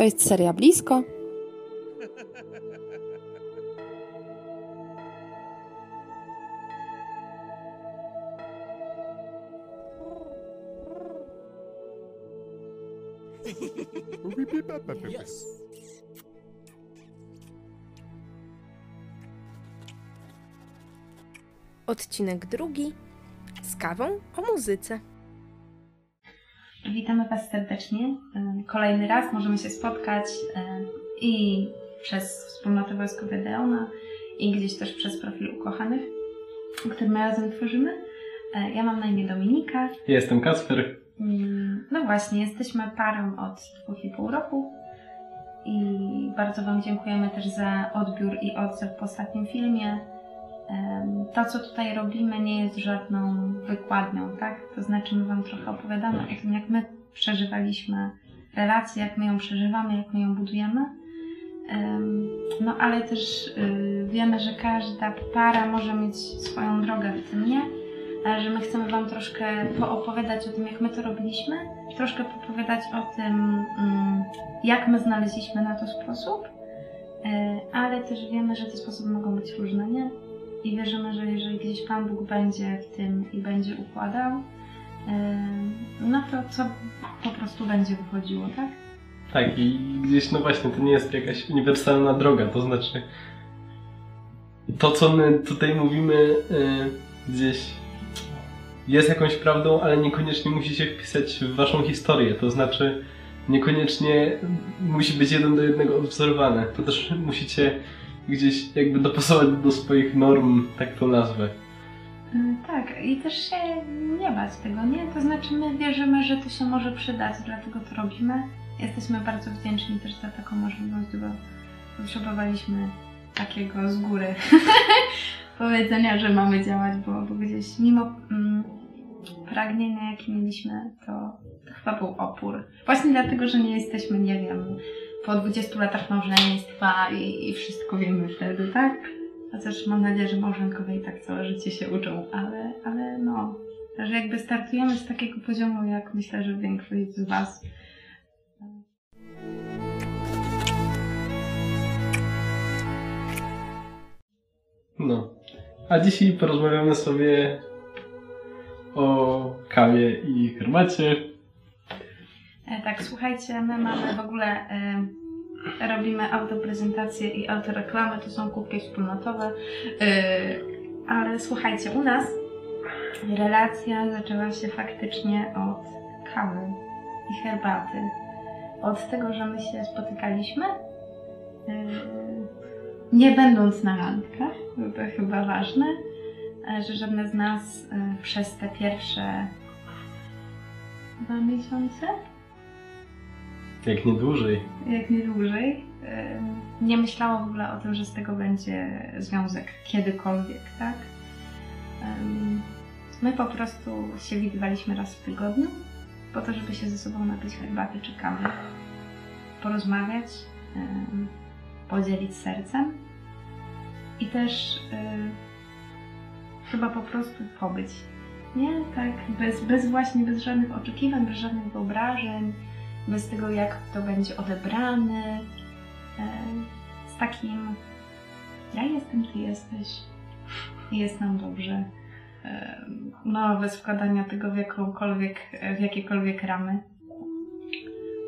To jest seria blisko. Odcinek drugi z kawą o muzyce. Witamy Was serdecznie. E, Kolejny raz możemy się spotkać e, i przez wspólnotę Wojsko Gedeona i gdzieś też przez profil Ukochanych, który my razem tworzymy. E, Ja mam na imię Dominika. Jestem Kasper. Mm, No właśnie, jesteśmy parą od dwóch i pół roku i bardzo Wam dziękujemy też za odbiór i odzew po ostatnim filmie. To, co tutaj robimy, nie jest żadną wykładnią, tak? To znaczy, my Wam trochę opowiadamy o tym, jak my przeżywaliśmy relację, jak my ją przeżywamy, jak my ją budujemy. Em, No, ale też y, wiemy, że każda para może mieć swoją drogę w tym, nie? Że my chcemy Wam troszkę poopowiadać o tym, jak my to robiliśmy, troszkę poopowiadać o tym, mm, jak my znaleźliśmy na to sposób, e, ale też wiemy, że te sposoby mogą być różne, nie? I wierzymy, że jeżeli gdzieś Pan Bóg będzie w tym i będzie układał, no to co po prostu będzie wychodziło, tak? Tak, i gdzieś, no właśnie, to nie jest jakaś uniwersalna droga, to znaczy to, co my tutaj mówimy, y, gdzieś jest jakąś prawdą, ale niekoniecznie musi się wpisać w waszą historię, to znaczy niekoniecznie musi być jeden do jednego odwzorowane. To też musicie gdzieś jakby dopasować do swoich norm, tak to nazwę. E, Tak, i też się nie bać tego, nie? To znaczy my wierzymy, że to się może przydać, dlatego to robimy. Jesteśmy bardzo wdzięczni też za taką możliwość, bo potrzebowaliśmy takiego z góry powiedzenia, że mamy działać, bo, bo gdzieś mimo mm, pragnienia, jakie mieliśmy, to, to chyba był opór. Właśnie dlatego, że nie jesteśmy, nie wiem, po 20 latach małżeństwa i, i wszystko wiemy wtedy, tak? Chociaż mam nadzieję, że małżonkowie i tak całe życie się uczą, ale, ale no, że jakby startujemy z takiego poziomu, jak myślę, że większość z Was. No. A dzisiaj porozmawiamy sobie o kawie i herbacie. E, tak, słuchajcie, my mamy w ogóle, e, robimy autoprezentację i autoreklamy, to są kubki wspólnotowe, e, ale słuchajcie, u nas relacja zaczęła się faktycznie od kawy i herbaty. Od tego, że my się spotykaliśmy, e, nie będąc na randkach, to chyba ważne, że żadne z nas przez te pierwsze dwa miesiące Jak nie dłużej. jak nie dłużej, nie myślało w ogóle o tym, że z tego będzie związek kiedykolwiek, tak? My po prostu się widywaliśmy raz w tygodniu, po to, żeby się ze sobą napić herbaty czy kawy, porozmawiać, podzielić sercem i też em, chyba po prostu pobyć. Nie? Tak, bez, bez właśnie, bez żadnych oczekiwań, bez żadnych wyobrażeń, bez tego, jak to będzie odebrane, e, z takim ja jestem, ty jesteś jest nam dobrze. E, No, bez wkładania tego w jakąkolwiek, w jakiekolwiek ramy.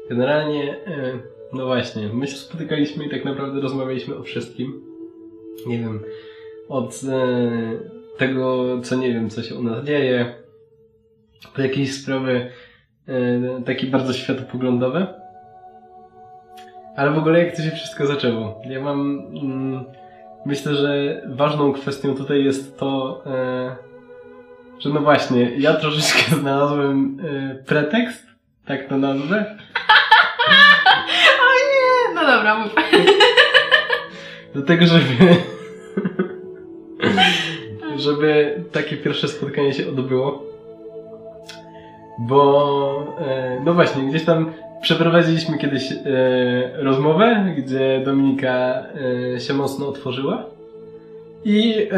Generalnie, e, no właśnie, my się spotykaliśmy i tak naprawdę rozmawialiśmy o wszystkim. Nie wiem, od tego, co nie wiem, co się u nas dzieje, po jakieś sprawy e, takie bardzo światopoglądowe. Ale w ogóle jak to się wszystko zaczęło? Ja mam, mm, myślę, że ważną kwestią tutaj jest to, e, że no właśnie, ja troszeczkę znalazłem e, pretekst, tak to nazwę, O nie! No dobra, mów. do tego, żeby żeby takie pierwsze spotkanie się odbyło. Bo e, no właśnie, gdzieś tam przeprowadziliśmy kiedyś e, rozmowę, gdzie Dominika e, się mocno otworzyła. I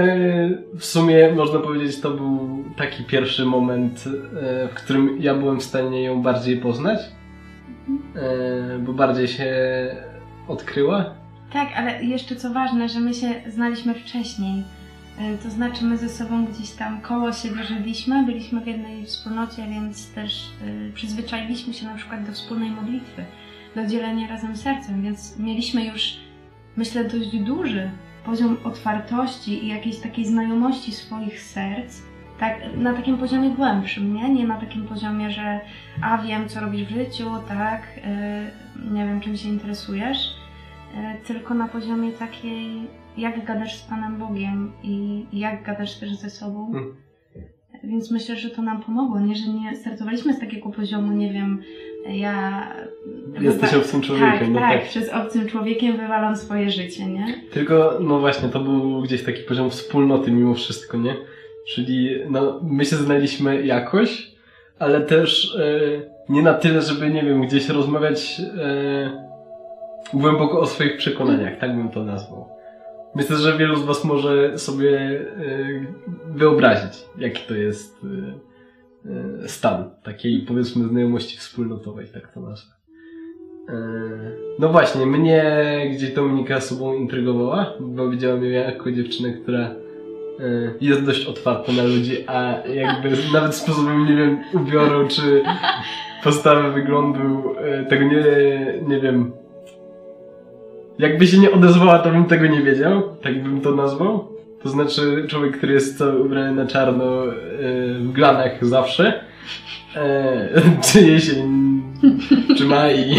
w sumie można powiedzieć, to był taki pierwszy moment, w którym ja byłem w stanie ją bardziej poznać. bo bardziej się odkryła. Tak, ale jeszcze co ważne, że my się znaliśmy wcześniej. E, To znaczy my ze sobą gdzieś tam koło siebie żyliśmy, byliśmy w jednej wspólnocie, więc też y, przyzwyczailiśmy się na przykład do wspólnej modlitwy, do dzielenia razem sercem, więc mieliśmy już, myślę, dość duży poziom otwartości i jakiejś takiej znajomości swoich serc, tak, na takim poziomie głębszym, nie? Nie na takim poziomie, że a wiem, co robisz w życiu, tak, y, nie wiem, czym się interesujesz, tylko na poziomie takiej, jak gadasz z Panem Bogiem i jak gadasz też ze sobą. Mm. Więc myślę, że to nam pomogło, nie? Że nie startowaliśmy z takiego poziomu, nie wiem, ja... Jesteś wywa- obcym człowiekiem, tak, no tak, tak. przez obcym człowiekiem wywalam swoje życie, nie? Tylko, no właśnie, to był gdzieś taki poziom wspólnoty mimo wszystko, nie? Czyli, no, my się znaliśmy jakoś, ale też e, nie na tyle, żeby, nie wiem, gdzieś rozmawiać e, głęboko o swoich przekonaniach, tak bym to nazwał. Myślę, że wielu z Was może sobie e, wyobrazić, jaki to jest e, e, stan takiej, powiedzmy, znajomości wspólnotowej, tak to nazwę. E, No właśnie, mnie gdzieś Dominika sobą intrygowała, bo widziałam ją jako dziewczynę, która jest dość otwarta na ludzi, a jakby nawet sposobem, nie wiem, ubioru czy postawy wyglądu, tego nie, nie wiem. Jakby się nie odezwała, to bym tego nie wiedział, tak bym to nazwał. To znaczy człowiek, który jest ubrany na czarno e, w glanach zawsze. E, czy jesień, czy maj.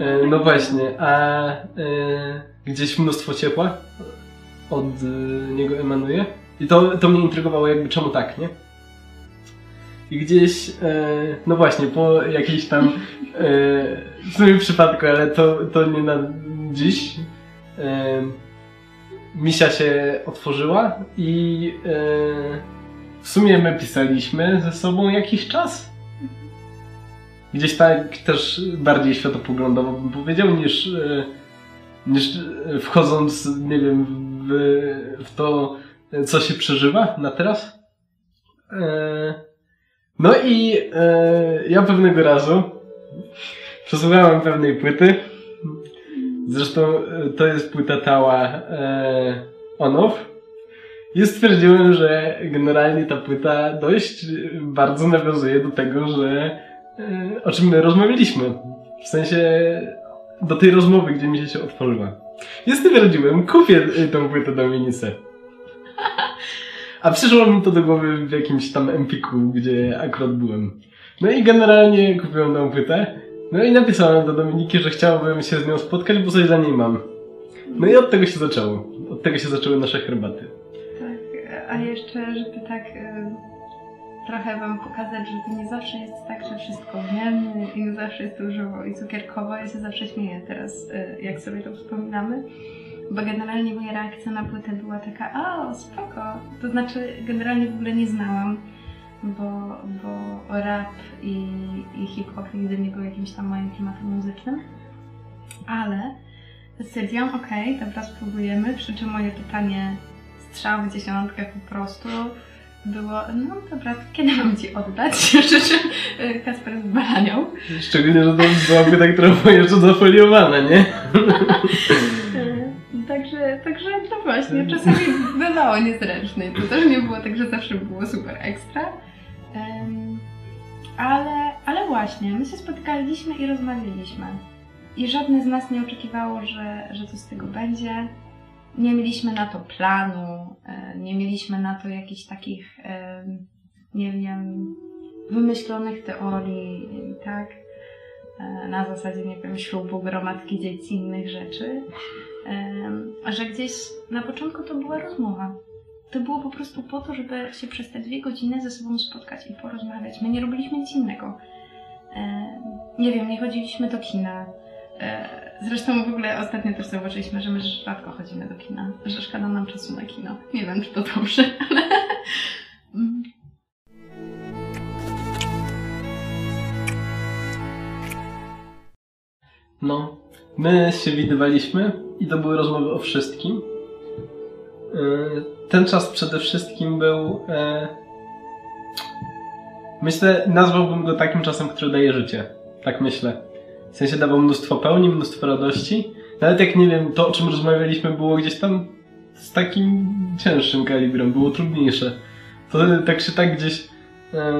E, No właśnie, a e, gdzieś mnóstwo ciepła od niego emanuje. I to, to mnie intrygowało, jakby czemu tak, nie? I gdzieś, e, no właśnie, po jakiejś tam, e, w sumie przypadku, ale to, to nie na dziś, e, misia się otworzyła i w sumie my pisaliśmy ze sobą jakiś czas. Gdzieś tak też bardziej światopoglądowo bym powiedział, niż, niż wchodząc, nie wiem, w, w to, co się przeżywa na teraz. No i e, ja pewnego razu przesłuchałem pewnej płyty. Zresztą e, to jest płyta Tała e, On-Off. I stwierdziłem, że generalnie ta płyta dość bardzo nawiązuje do tego, że e, o czym my rozmawialiśmy. W sensie do tej rozmowy, gdzie mi się otworzyła. I stwierdziłem, kupię e, tą płytę Dominice. A przyszło mi to do głowy w jakimś tam Empiku, gdzie akurat byłem. No i generalnie kupiłem tą płytę. No i napisałem do Dominiki, że chciałbym się z nią spotkać, bo coś dla niej mam. No i od tego się zaczęło. Od tego się zaczęły nasze herbaty. Tak, a jeszcze, żeby tak e, trochę Wam pokazać, że to nie zawsze jest tak, że wszystko wiemy i zawsze jest różowo i cukierkowo. Ja się zawsze śmieję teraz, e, jak sobie to wspominamy. Bo generalnie moja reakcja na płytę była taka, o, spoko. To znaczy, generalnie w ogóle nie znałam, bo, bo rap i, i hip-hop nigdy nie był jakimś tam moim klimatem muzycznym. Ale stwierdziłam, okej, dobra, spróbujemy. Przy czym moje pytanie strzał w dziesiątkę po prostu było, no dobra, kiedy mam Ci oddać? Przy czym e, Kasper zbalaniał. Szczególnie, że to była płyta, która była jeszcze zafoliowana, nie? No właśnie, czasami bywało niezręczne. i To też nie było tak, że zawsze było super ekstra. Em, ale, ale właśnie, my się spotkaliśmy i rozmawialiśmy. I żadne z nas nie oczekiwało, że, że coś z tego będzie. Nie mieliśmy na to planu, e, nie mieliśmy na to jakichś takich, nie wiem, wymyślonych teorii, tak? E, Na zasadzie, nie wiem, ślubu, gromadki dzieci, innych rzeczy. Że gdzieś na początku to była rozmowa. To było po prostu po to, żeby się przez te dwie godziny ze sobą spotkać i porozmawiać. My nie robiliśmy nic innego. Nie wiem, nie chodziliśmy do kina. E, Zresztą w ogóle ostatnio też zauważyliśmy, że my rzadko chodzimy do kina, że szkoda nam czasu na kino. Nie wiem, czy to dobrze, ale... No, my się widywaliśmy i to były rozmowy o wszystkim. Yy, Ten czas przede wszystkim był. e, Myślę, nazwałbym go takim czasem, który daje życie. Tak myślę. W sensie dawał mnóstwo pełni, mnóstwo radości. Nawet jak nie wiem, to o czym rozmawialiśmy było gdzieś tam z takim cięższym kalibrem, było trudniejsze. To tak czy tak gdzieś, e,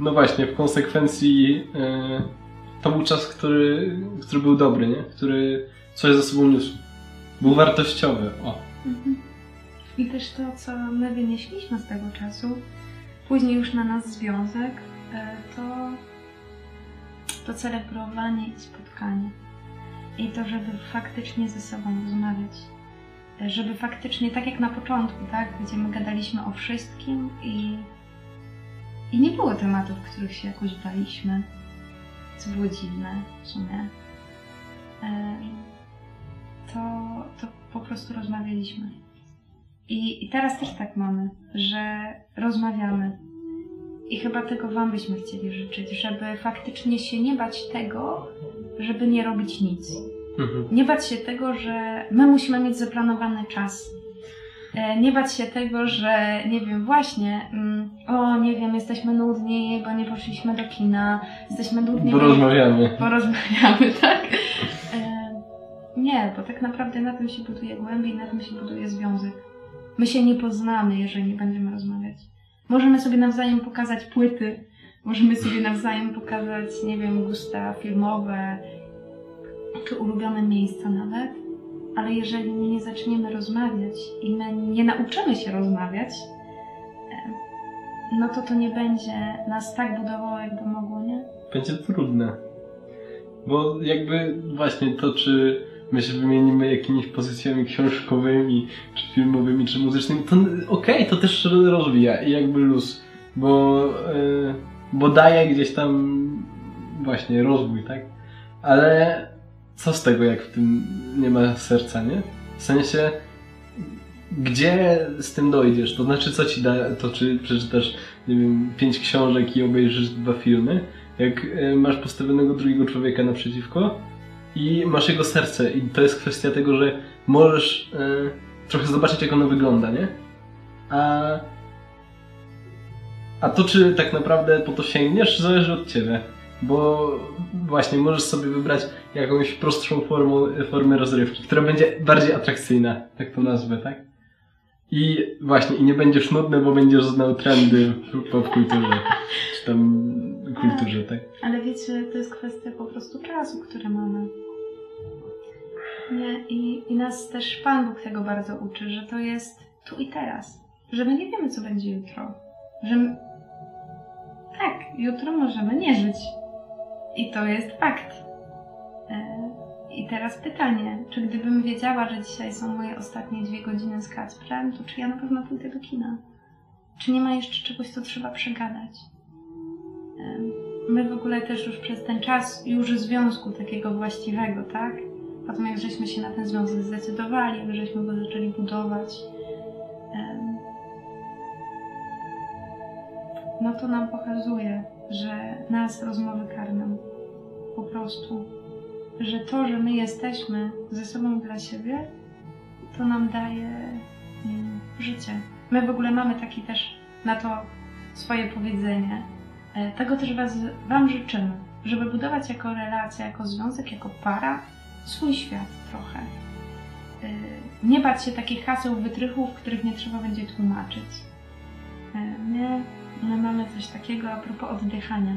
no właśnie, w konsekwencji e, to był czas, który, który był dobry, nie? Który coś za sobą niósł. Był wartościowy, o. Mhm. I też to, co my wynieśliśmy z tego czasu, później już na nas związek, e, to, to celebrowanie i spotkanie. I to, żeby faktycznie ze sobą rozmawiać. E, Żeby faktycznie, tak jak na początku, tak, gdzie my gadaliśmy o wszystkim i, i nie było tematów, których się jakoś baliśmy, co było dziwne w sumie. E, To, to po prostu rozmawialiśmy. I, I teraz też tak mamy, że rozmawiamy. I chyba tego Wam byśmy chcieli życzyć, żeby faktycznie się nie bać tego, żeby nie robić nic. Mhm. Nie bać się tego, że my musimy mieć zaplanowany czas. E, Nie bać się tego, że nie wiem, właśnie, mm, o nie wiem, jesteśmy nudni, bo nie poszliśmy do kina, jesteśmy nudni, Bo nie- rozmawiamy. porozmawiamy, tak? Nie, bo tak naprawdę na tym się buduje głębiej, na tym się buduje związek. My się nie poznamy, jeżeli nie będziemy rozmawiać. Możemy sobie nawzajem pokazać płyty, możemy sobie nawzajem pokazać, nie wiem, gusta filmowe, czy ulubione miejsca nawet, ale jeżeli nie zaczniemy rozmawiać i my nie nauczymy się rozmawiać, no to to nie będzie nas tak budowało, jakby mogło, nie? Będzie trudne. Bo jakby właśnie to, czy my się wymienimy jakimiś pozycjami książkowymi, czy filmowymi, czy muzycznymi, to okej, to też rozwija i jakby luz, bo, e, bo daje gdzieś tam właśnie rozwój, tak? Ale co z tego, jak w tym nie ma serca, nie? W sensie, gdzie z tym dojdziesz? To znaczy, co ci da to, czy przeczytasz, nie wiem, pięć książek i obejrzysz dwa filmy? Jak e, masz postawionego drugiego człowieka naprzeciwko i masz jego serce i to jest kwestia tego, że możesz e, trochę zobaczyć, jak ono wygląda, nie? A, a to, czy tak naprawdę po to sięgniesz, zależy od ciebie. Bo właśnie możesz sobie wybrać jakąś prostszą formą, formę rozrywki, która będzie bardziej atrakcyjna, tak to nazwę, tak? I właśnie, i nie będziesz nudny, bo będziesz znał trendy w popkulturze, czy tam kulturze, tak? Ale wiecie, to jest kwestia po prostu czasu, który mamy. Nie? I, I nas też Pan Bóg tego bardzo uczy, że to jest tu i teraz. Że my nie wiemy, co będzie jutro. Że m- tak, jutro możemy nie żyć. I to jest fakt. E, I teraz pytanie, czy gdybym wiedziała, że dzisiaj są moje ostatnie dwie godziny z Kacprem, to czy ja na pewno pójdę do kina? Czy nie ma jeszcze czegoś, co trzeba przegadać? Em, My w ogóle też już przez ten czas już związku takiego właściwego, tak? Potem jak żeśmy się na ten związek zdecydowali, jak żeśmy go zaczęli budować, no to nam pokazuje, że nas rozmowy karmią. Po prostu. Że to, że my jesteśmy ze sobą dla siebie, to nam daje mm, życie. My w ogóle mamy taki też na to swoje powiedzenie. E, Tego też was, Wam życzymy, żeby budować jako relacja, jako związek, jako para swój świat trochę. E, Nie bać się takich haseł, wytrychów, których nie trzeba będzie tłumaczyć. E, My, my mamy coś takiego a propos oddychania.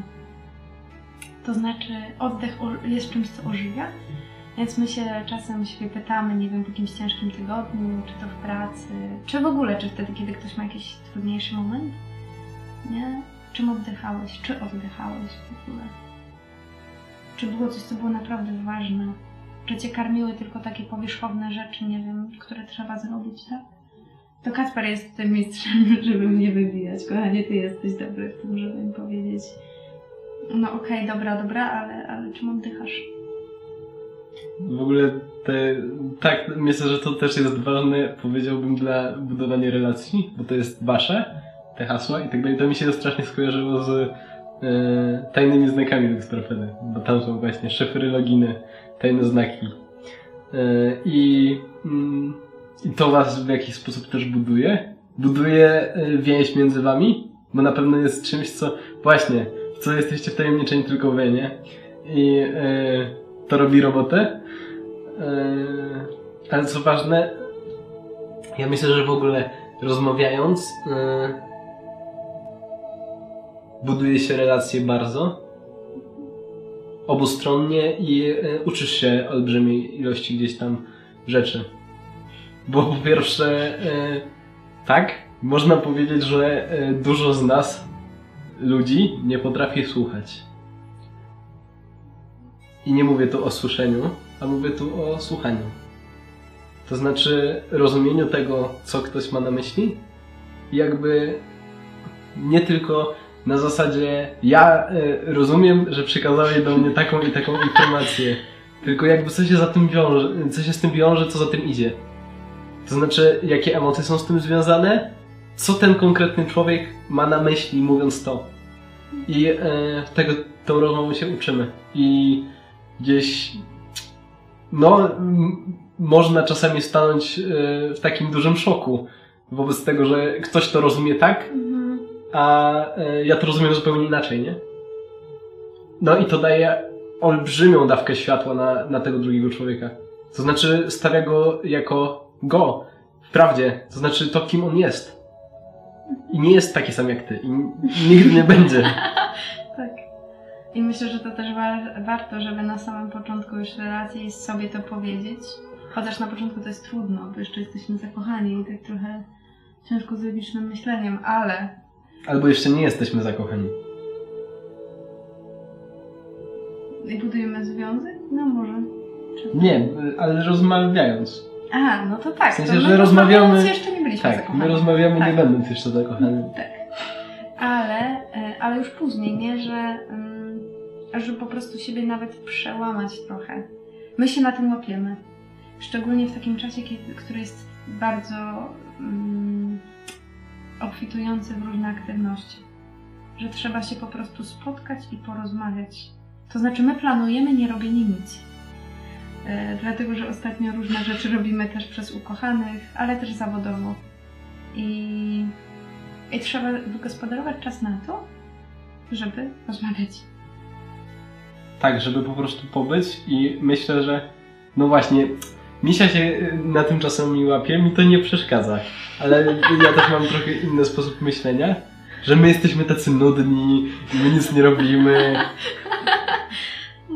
To znaczy, oddech jest czymś, co ożywia, więc my się czasem siebie pytamy, nie wiem, w jakimś ciężkim tygodniu, czy to w pracy, czy w ogóle, czy wtedy, kiedy ktoś ma jakiś trudniejszy moment, nie? Czym oddychałeś? Czy oddychałeś w ogóle? Czy było coś, co było naprawdę ważne? Czy cię karmiły tylko takie powierzchowne rzeczy, nie wiem, które trzeba zrobić, tak? To Kacper jest tym mistrzem, żeby mnie wybijać. Kochanie, ty jesteś dobry w tym, żeby mi powiedzieć no okej, dobra, dobra, ale, ale czym oddychasz? W ogóle te, tak, myślę, że to też jest ważne, powiedziałbym, dla budowania relacji, bo to jest wasze, te hasła i tak dalej. To mi się strasznie skojarzyło z e, tajnymi znakami Dextrofedy, bo tam są właśnie szyfry, loginy, tajne znaki. E, i, mm, I to was w jakiś sposób też buduje. Buduje e, więź między wami, bo na pewno jest czymś, co właśnie, w co jesteście wtajemniczeni tylko wy, nie? i e, to robi robotę. E, ale co ważne, ja myślę, że w ogóle rozmawiając e, buduje się relacje bardzo obustronnie i e, uczysz się olbrzymiej ilości gdzieś tam rzeczy. Bo po pierwsze, e, tak, można powiedzieć, że e, dużo z nas, ludzi, nie potrafi słuchać. I nie mówię tu o słyszeniu, a mówię tu o słuchaniu. To znaczy rozumieniu tego, co ktoś ma na myśli, jakby nie tylko na zasadzie ja y, rozumiem, że przekazałeś do mnie taką i taką informację, tylko jakby co się za tym wiąże, co się z tym wiąże, co za tym idzie. To znaczy, jakie emocje są z tym związane, co ten konkretny człowiek ma na myśli mówiąc to. I y, tego tą rozmową się uczymy. I gdzieś no, można czasami stanąć y, w takim dużym szoku wobec tego, że ktoś to rozumie tak. A e, ja to rozumiem zupełnie inaczej, nie? No i to daje olbrzymią dawkę światła na, na tego drugiego człowieka. To znaczy stawia go jako go, wprawdzie, to znaczy to, kim on jest. I nie jest taki sam jak ty. I nigdy nie będzie. Tak. I myślę, że to też wa- warto, żeby na samym początku już relacji sobie to powiedzieć. Chociaż na początku to jest trudno, bo jeszcze jesteśmy zakochani i tak trochę ciężko z logicznym myśleniem, ale Albo jeszcze nie jesteśmy zakochani. i budujemy związek? No może. Czy... Nie, ale rozmawiając. A, no to tak. W sensie, to że my rozmawiamy- jeszcze nie byliśmy Tak, zakochani. my rozmawiamy Tak. nie będąc jeszcze zakochani. Tak. Ale, e, ale już później, nie? Że, mm, że po prostu siebie nawet przełamać trochę. My się na tym łapiemy. Szczególnie w takim czasie, kiedy, który jest bardzo mm, obfitujący w różne aktywności. Że trzeba się po prostu spotkać i porozmawiać. To znaczy, my planujemy nie robienie nic. E, dlatego, że ostatnio różne rzeczy robimy też przez ukochanych, ale też zawodowo. I i trzeba wygospodarować czas na to, żeby rozmawiać. Tak, żeby po prostu pobyć i myślę, że no właśnie, Misia się y, na tym czasami łapie, mi to nie przeszkadza, ale ja też mam trochę inny sposób myślenia, że my jesteśmy tacy nudni, my nic nie robimy.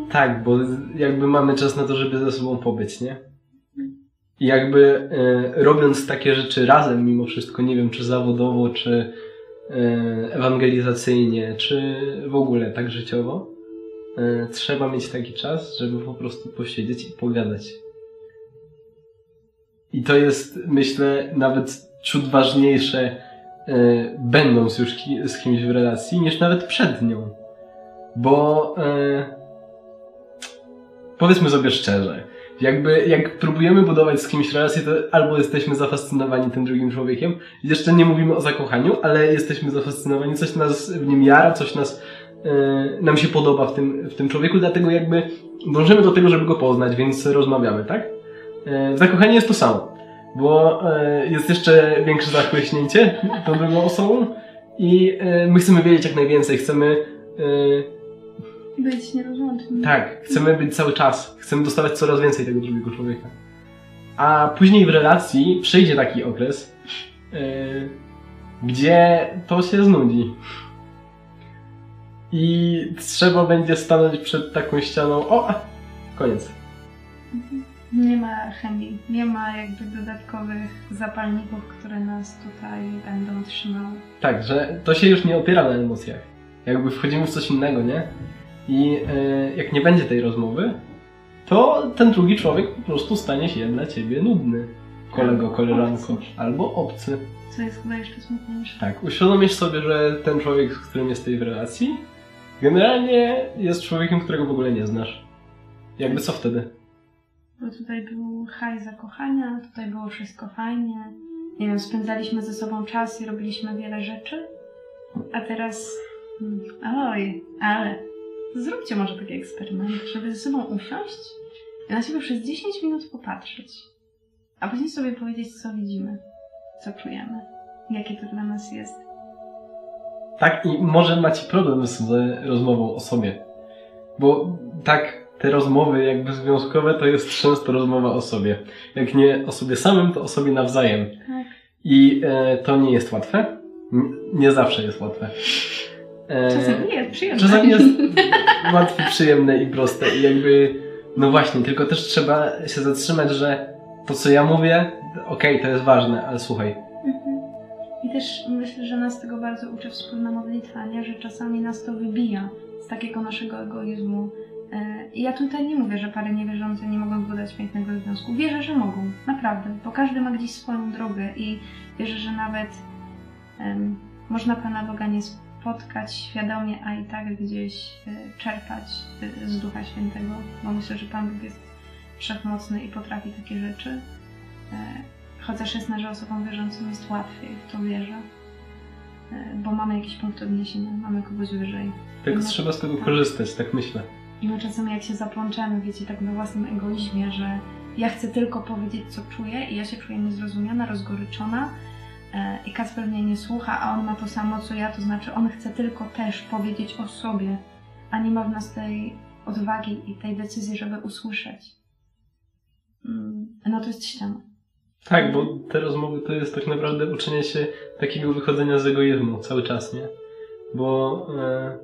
Tak, bo jakby mamy czas na to, żeby ze sobą pobyć, nie? I jakby e, robiąc takie rzeczy razem mimo wszystko, nie wiem, czy zawodowo, czy e, ewangelizacyjnie, czy w ogóle tak życiowo, e, trzeba mieć taki czas, żeby po prostu posiedzieć i pogadać. I to jest, myślę, nawet ciut ważniejsze, e, będąc już ki- z kimś w relacji, niż nawet przed nią. Bo e, powiedzmy sobie szczerze, jakby jak próbujemy budować z kimś relację, to albo jesteśmy zafascynowani tym drugim człowiekiem, jeszcze nie mówimy o zakochaniu, ale jesteśmy zafascynowani, coś nas w nim jara, coś nas, e, nam się podoba w tym, w tym człowieku, dlatego jakby dążymy do tego, żeby go poznać, więc rozmawiamy, tak? E, zakochanie jest to samo, bo e, jest jeszcze większe zachłyśnięcie tą drugą osobą i e, my chcemy wiedzieć jak najwięcej, chcemy Być nierozłącznym. tak, chcemy być cały czas. Chcemy dostawać coraz więcej tego drugiego człowieka. A później w relacji przyjdzie taki okres, gdzie to się znudzi. I trzeba będzie stanąć przed taką ścianą. O! Koniec. Nie ma chemii, nie ma jakby dodatkowych zapalników, które nas tutaj będą trzymały. Tak, że to się już nie opiera na emocjach. Jakby wchodzimy w coś innego, nie? I yy, jak nie będzie tej rozmowy, to ten drugi człowiek po prostu stanie się dla ciebie nudny. Kolego, koleżanko, albo obcy. Co jest chyba jeszcze smutniejsze. Tak, uświadomisz sobie, że ten człowiek, z którym jesteś w relacji, generalnie jest człowiekiem, którego w ogóle nie znasz. Jakby co wtedy? Bo tutaj był haj zakochania, tutaj było wszystko fajnie. Nie wiem, spędzaliśmy ze sobą czas i robiliśmy wiele rzeczy. A teraz. mm, Oj, ale zróbcie może taki eksperyment, żeby ze sobą usiąść i na siebie przez 10 minut popatrzeć. A później sobie powiedzieć, co widzimy, co czujemy, jakie to dla nas jest. Tak, i może macie problem z rozmową o sobie. Bo tak, te rozmowy jakby związkowe to jest często rozmowa o sobie. Jak nie o sobie samym, to o sobie nawzajem. Tak. I e, to nie jest łatwe. Nie zawsze jest łatwe. E, Czasem nie jest przyjemne. Czasami jest łatwe, przyjemne i proste. I jakby, no właśnie, tylko też trzeba się zatrzymać, że to co ja mówię, okej, to jest ważne, ale słuchaj. Mhm. I też myślę, że nas tego bardzo uczy wspólna modlitwa, nie? że czasami nas to wybija z takiego naszego egoizmu. E, ja tutaj nie mówię, że pary niewierzące nie mogą zbudować pięknego związku. Wierzę, że mogą, naprawdę, bo każdy ma gdzieś swoją drogę i wierzę, że nawet em, można Pana Boga nie spotkać świadomie, a i tak gdzieś e, czerpać e, z Ducha Świętego, bo myślę, że Pan Bóg jest wszechmocny i potrafi takie rzeczy. Chociaż jasne, że osobom wierzącym jest łatwiej, w to wierzę. Bo mamy jakiś punkt odniesienia, mamy kogoś wyżej. No, trzeba z tego tak. korzystać, tak myślę. I my czasami jak się zaplączemy, wiecie, tak we własnym egoizmie, że ja chcę tylko powiedzieć, co czuję i ja się czuję niezrozumiana, rozgoryczona e, i Kacper mnie nie słucha, a on ma to samo, co ja, to znaczy on chce tylko też powiedzieć o sobie, a nie ma w nas tej odwagi i tej decyzji, żeby usłyszeć. Mm, No to jest ściana. Tak, bo te rozmowy to jest tak naprawdę uczenie się takiego wychodzenia z egoizmu cały czas, nie? Bo e,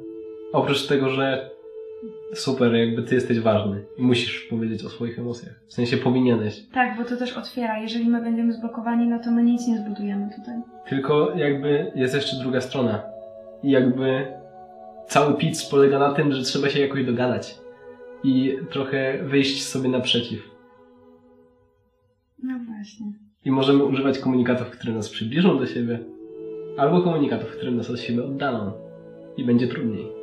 oprócz tego, że super, jakby ty jesteś ważny i musisz powiedzieć o swoich emocjach. W sensie powinieneś. Tak, bo to też otwiera. Jeżeli my będziemy zblokowani, no to my nic nie zbudujemy tutaj. Tylko jakby jest jeszcze druga strona. I jakby cały pitch polega na tym, że trzeba się jakoś dogadać. I trochę wyjść sobie naprzeciw. No właśnie. I możemy używać komunikatów, które nas przybliżą do siebie, albo komunikatów, które nas od siebie oddalą. I będzie trudniej.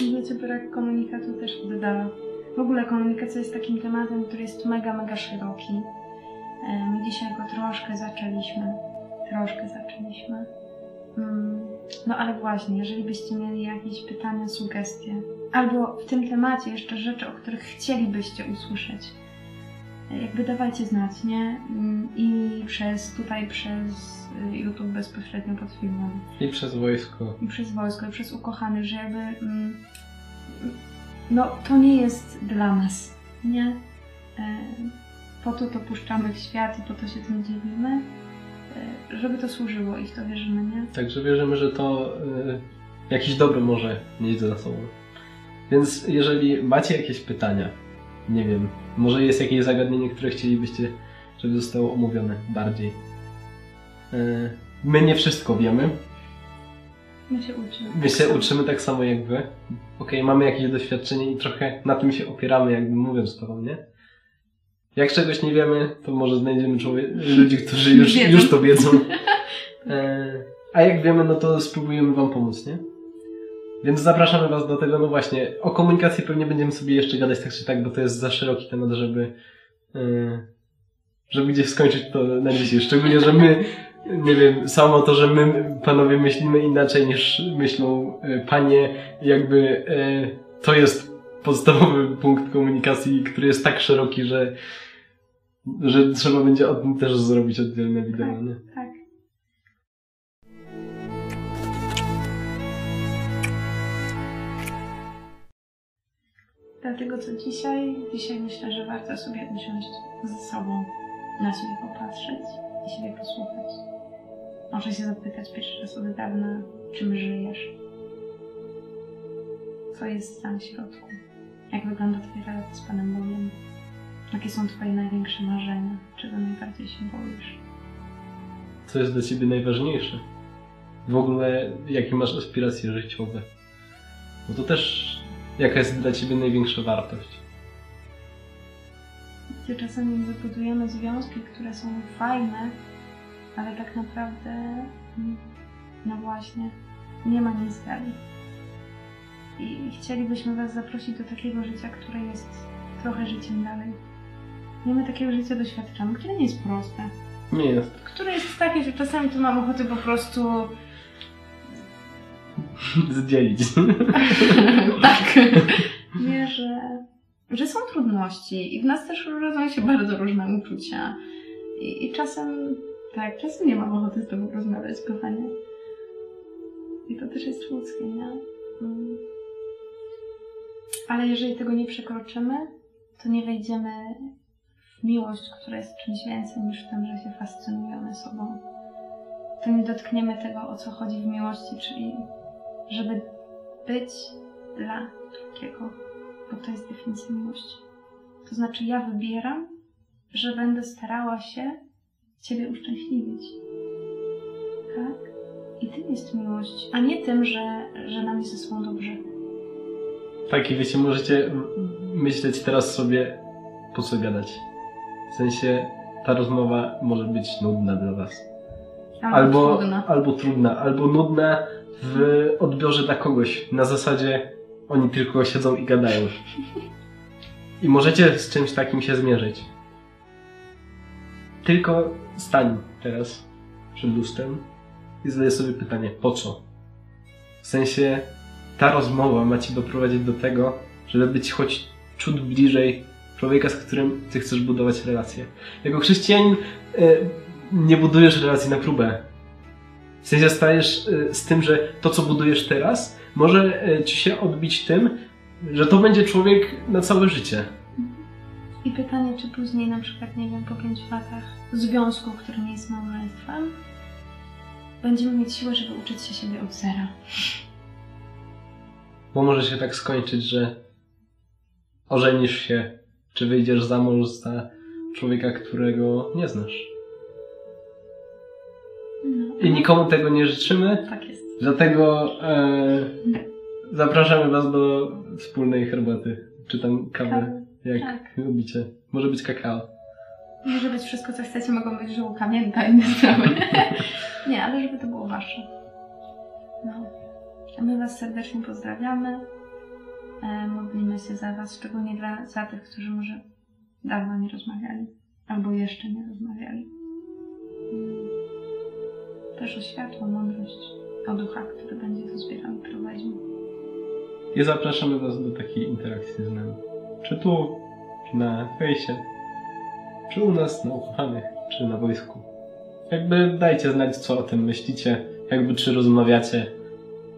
Wiecie, brak komunikatu też oddala. W ogóle komunikacja jest takim tematem, który jest mega, mega szeroki. E, My dzisiaj go troszkę zaczęliśmy. Troszkę zaczęliśmy. Mm, No ale właśnie, jeżeli byście mieli jakieś pytania, sugestie, albo w tym temacie jeszcze rzeczy, o których chcielibyście usłyszeć, jakby dawajcie znać, nie? Mm, I przez tutaj, przez y, YouTube bezpośrednio pod filmem I przez wojsko. i przez wojsko, i przez ukochanych, że jakby mm, no to nie jest dla nas, nie? E, po to to puszczamy w świat i po to się tym dzielimy, e, żeby to służyło i w to wierzymy, nie? Także wierzymy, że to y, jakieś dobro może mieć za sobą. Więc jeżeli macie jakieś pytania, nie wiem, może jest jakieś zagadnienie, które chcielibyście, żeby zostało omówione bardziej. Y, my nie wszystko wiemy. My się uczymy. My się uczymy tak samo jak wy. Okej, mamy jakieś doświadczenie i trochę na tym się opieramy, jakby mówiąc to nie? Jak czegoś nie wiemy, to może znajdziemy ludzi, którzy już, już to wiedzą. E, a jak wiemy, no to spróbujemy wam pomóc, nie? Więc zapraszamy was do tego, no właśnie, o komunikacji pewnie będziemy sobie jeszcze gadać tak czy tak, bo to jest za szeroki temat, żeby e, żeby gdzieś skończyć to na dzisiaj. Szczególnie, że my nie wiem, samo to, że my panowie myślimy inaczej niż myślą e, panie, jakby e, to jest podstawowy punkt komunikacji, który jest tak szeroki, że, że trzeba będzie o tym też zrobić oddzielne wideo, nie? Dlatego co dzisiaj? Dzisiaj myślę, że warto sobie usiąść ze sobą, na siebie popatrzeć i siebie posłuchać. Może się zapytać pierwszy raz od dawna, czym żyjesz? Co jest tam w środku? Jak wygląda Twoja relacja z Panem Bogiem? Jakie są Twoje największe marzenia? Czego najbardziej się boisz? Co jest dla ciebie najważniejsze? W ogóle, jakie masz aspiracje życiowe? Bo to też jaka jest dla ciebie największa wartość. Gdzie czasami wybudujemy związki, które są fajne, ale tak naprawdę, mm, no właśnie, nie ma nic dalej. I chcielibyśmy Was zaprosić do takiego życia, które jest trochę życiem dalej. Nie my takiego życia doświadczamy, które nie jest proste. Nie jest. Które jest takie, że czasami to mam ochotę po prostu Zdzielić. tak. Nie, że, że są trudności i w nas też rodzą się bardzo różne uczucia. I, I czasem, tak, czasem nie mam ochoty z tobą rozmawiać, kochanie. I to też jest ludzkie, nie? Mm. Ale jeżeli tego nie przekroczymy, to nie wejdziemy w miłość, która jest czymś więcej niż w tym, że się fascynujemy sobą. To nie dotkniemy tego, o co chodzi w miłości, czyli żeby być dla drugiego, bo to jest definicja miłości. To znaczy, ja wybieram, że będę starała się Ciebie uszczęśliwić. Tak? I tym jest miłość, a nie tym, że, że nam jest ze sobą dobrze. Tak, i wiecie, możecie myśleć teraz sobie, po co gadać. W sensie, ta rozmowa może być nudna dla was. Albo albo trudna, albo nudna w odbiorze dla kogoś. Na zasadzie, oni tylko siedzą i gadają. I możecie z czymś takim się zmierzyć. Tylko stań teraz przed lustrem i zadaj sobie pytanie, po co? W sensie, ta rozmowa ma cię doprowadzić do tego, żeby być choć ciut bliżej człowieka, z którym ty chcesz budować relacje. Jako chrześcijanin e, nie budujesz relacji na próbę. W sensie stajesz e, z tym, że to, co budujesz teraz, może e, ci się odbić tym, że to będzie człowiek na całe życie. I pytanie, czy później, na przykład, nie wiem, po pięciu latach związku, który nie jest małżeństwem, będziemy mieć siłę, żeby uczyć się siebie od zera. Bo może się tak skończyć, że ożenisz się, czy wyjdziesz za mąż za człowieka, którego nie znasz. I nikomu tego nie życzymy, Tak jest. dlatego e, zapraszamy Was do wspólnej herbaty, czy tam kawy, Kawy. jak Tak. lubicie. Może być kakao. Może być wszystko, co chcecie, mogą być żółka, mięta, inne sprawy. nie, ale żeby to było wasze. No. A my Was serdecznie pozdrawiamy. E, modlimy się za Was, szczególnie dla, za tych, którzy może dawno nie rozmawiali, albo jeszcze nie rozmawiali. Też o światło, mądrość, o ducha, który będzie to zbierał i prowadził. I zapraszamy Was do takiej interakcji z nami. Czy tu, czy na fejsie, czy u nas na ukochanych, czy na wojsku. Jakby dajcie znać, co o tym myślicie, jakby czy rozmawiacie,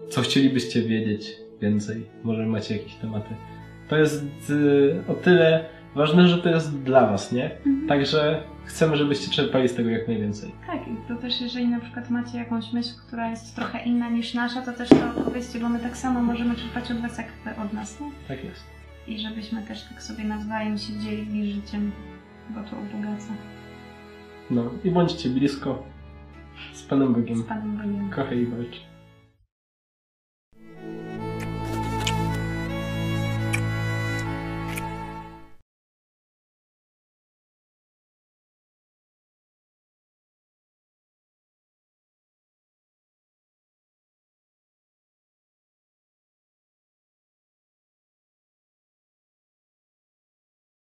co chcielibyście wiedzieć więcej, może macie jakieś tematy. To jest y, o tyle ważne, że to jest dla Was, nie? Także chcemy, żebyście czerpali z tego jak najwięcej. Tak, i to też jeżeli na przykład macie jakąś myśl, która jest trochę inna niż nasza, to też to powiedzcie, bo my tak samo możemy czerpać od was, jak wy od nas, nie? Tak jest. I żebyśmy też tak sobie nawzajem się dzielili życiem, bo to ubogaca. No i bądźcie blisko z Panem Bogiem. Z Panem Bogiem. Kochaj i walcz.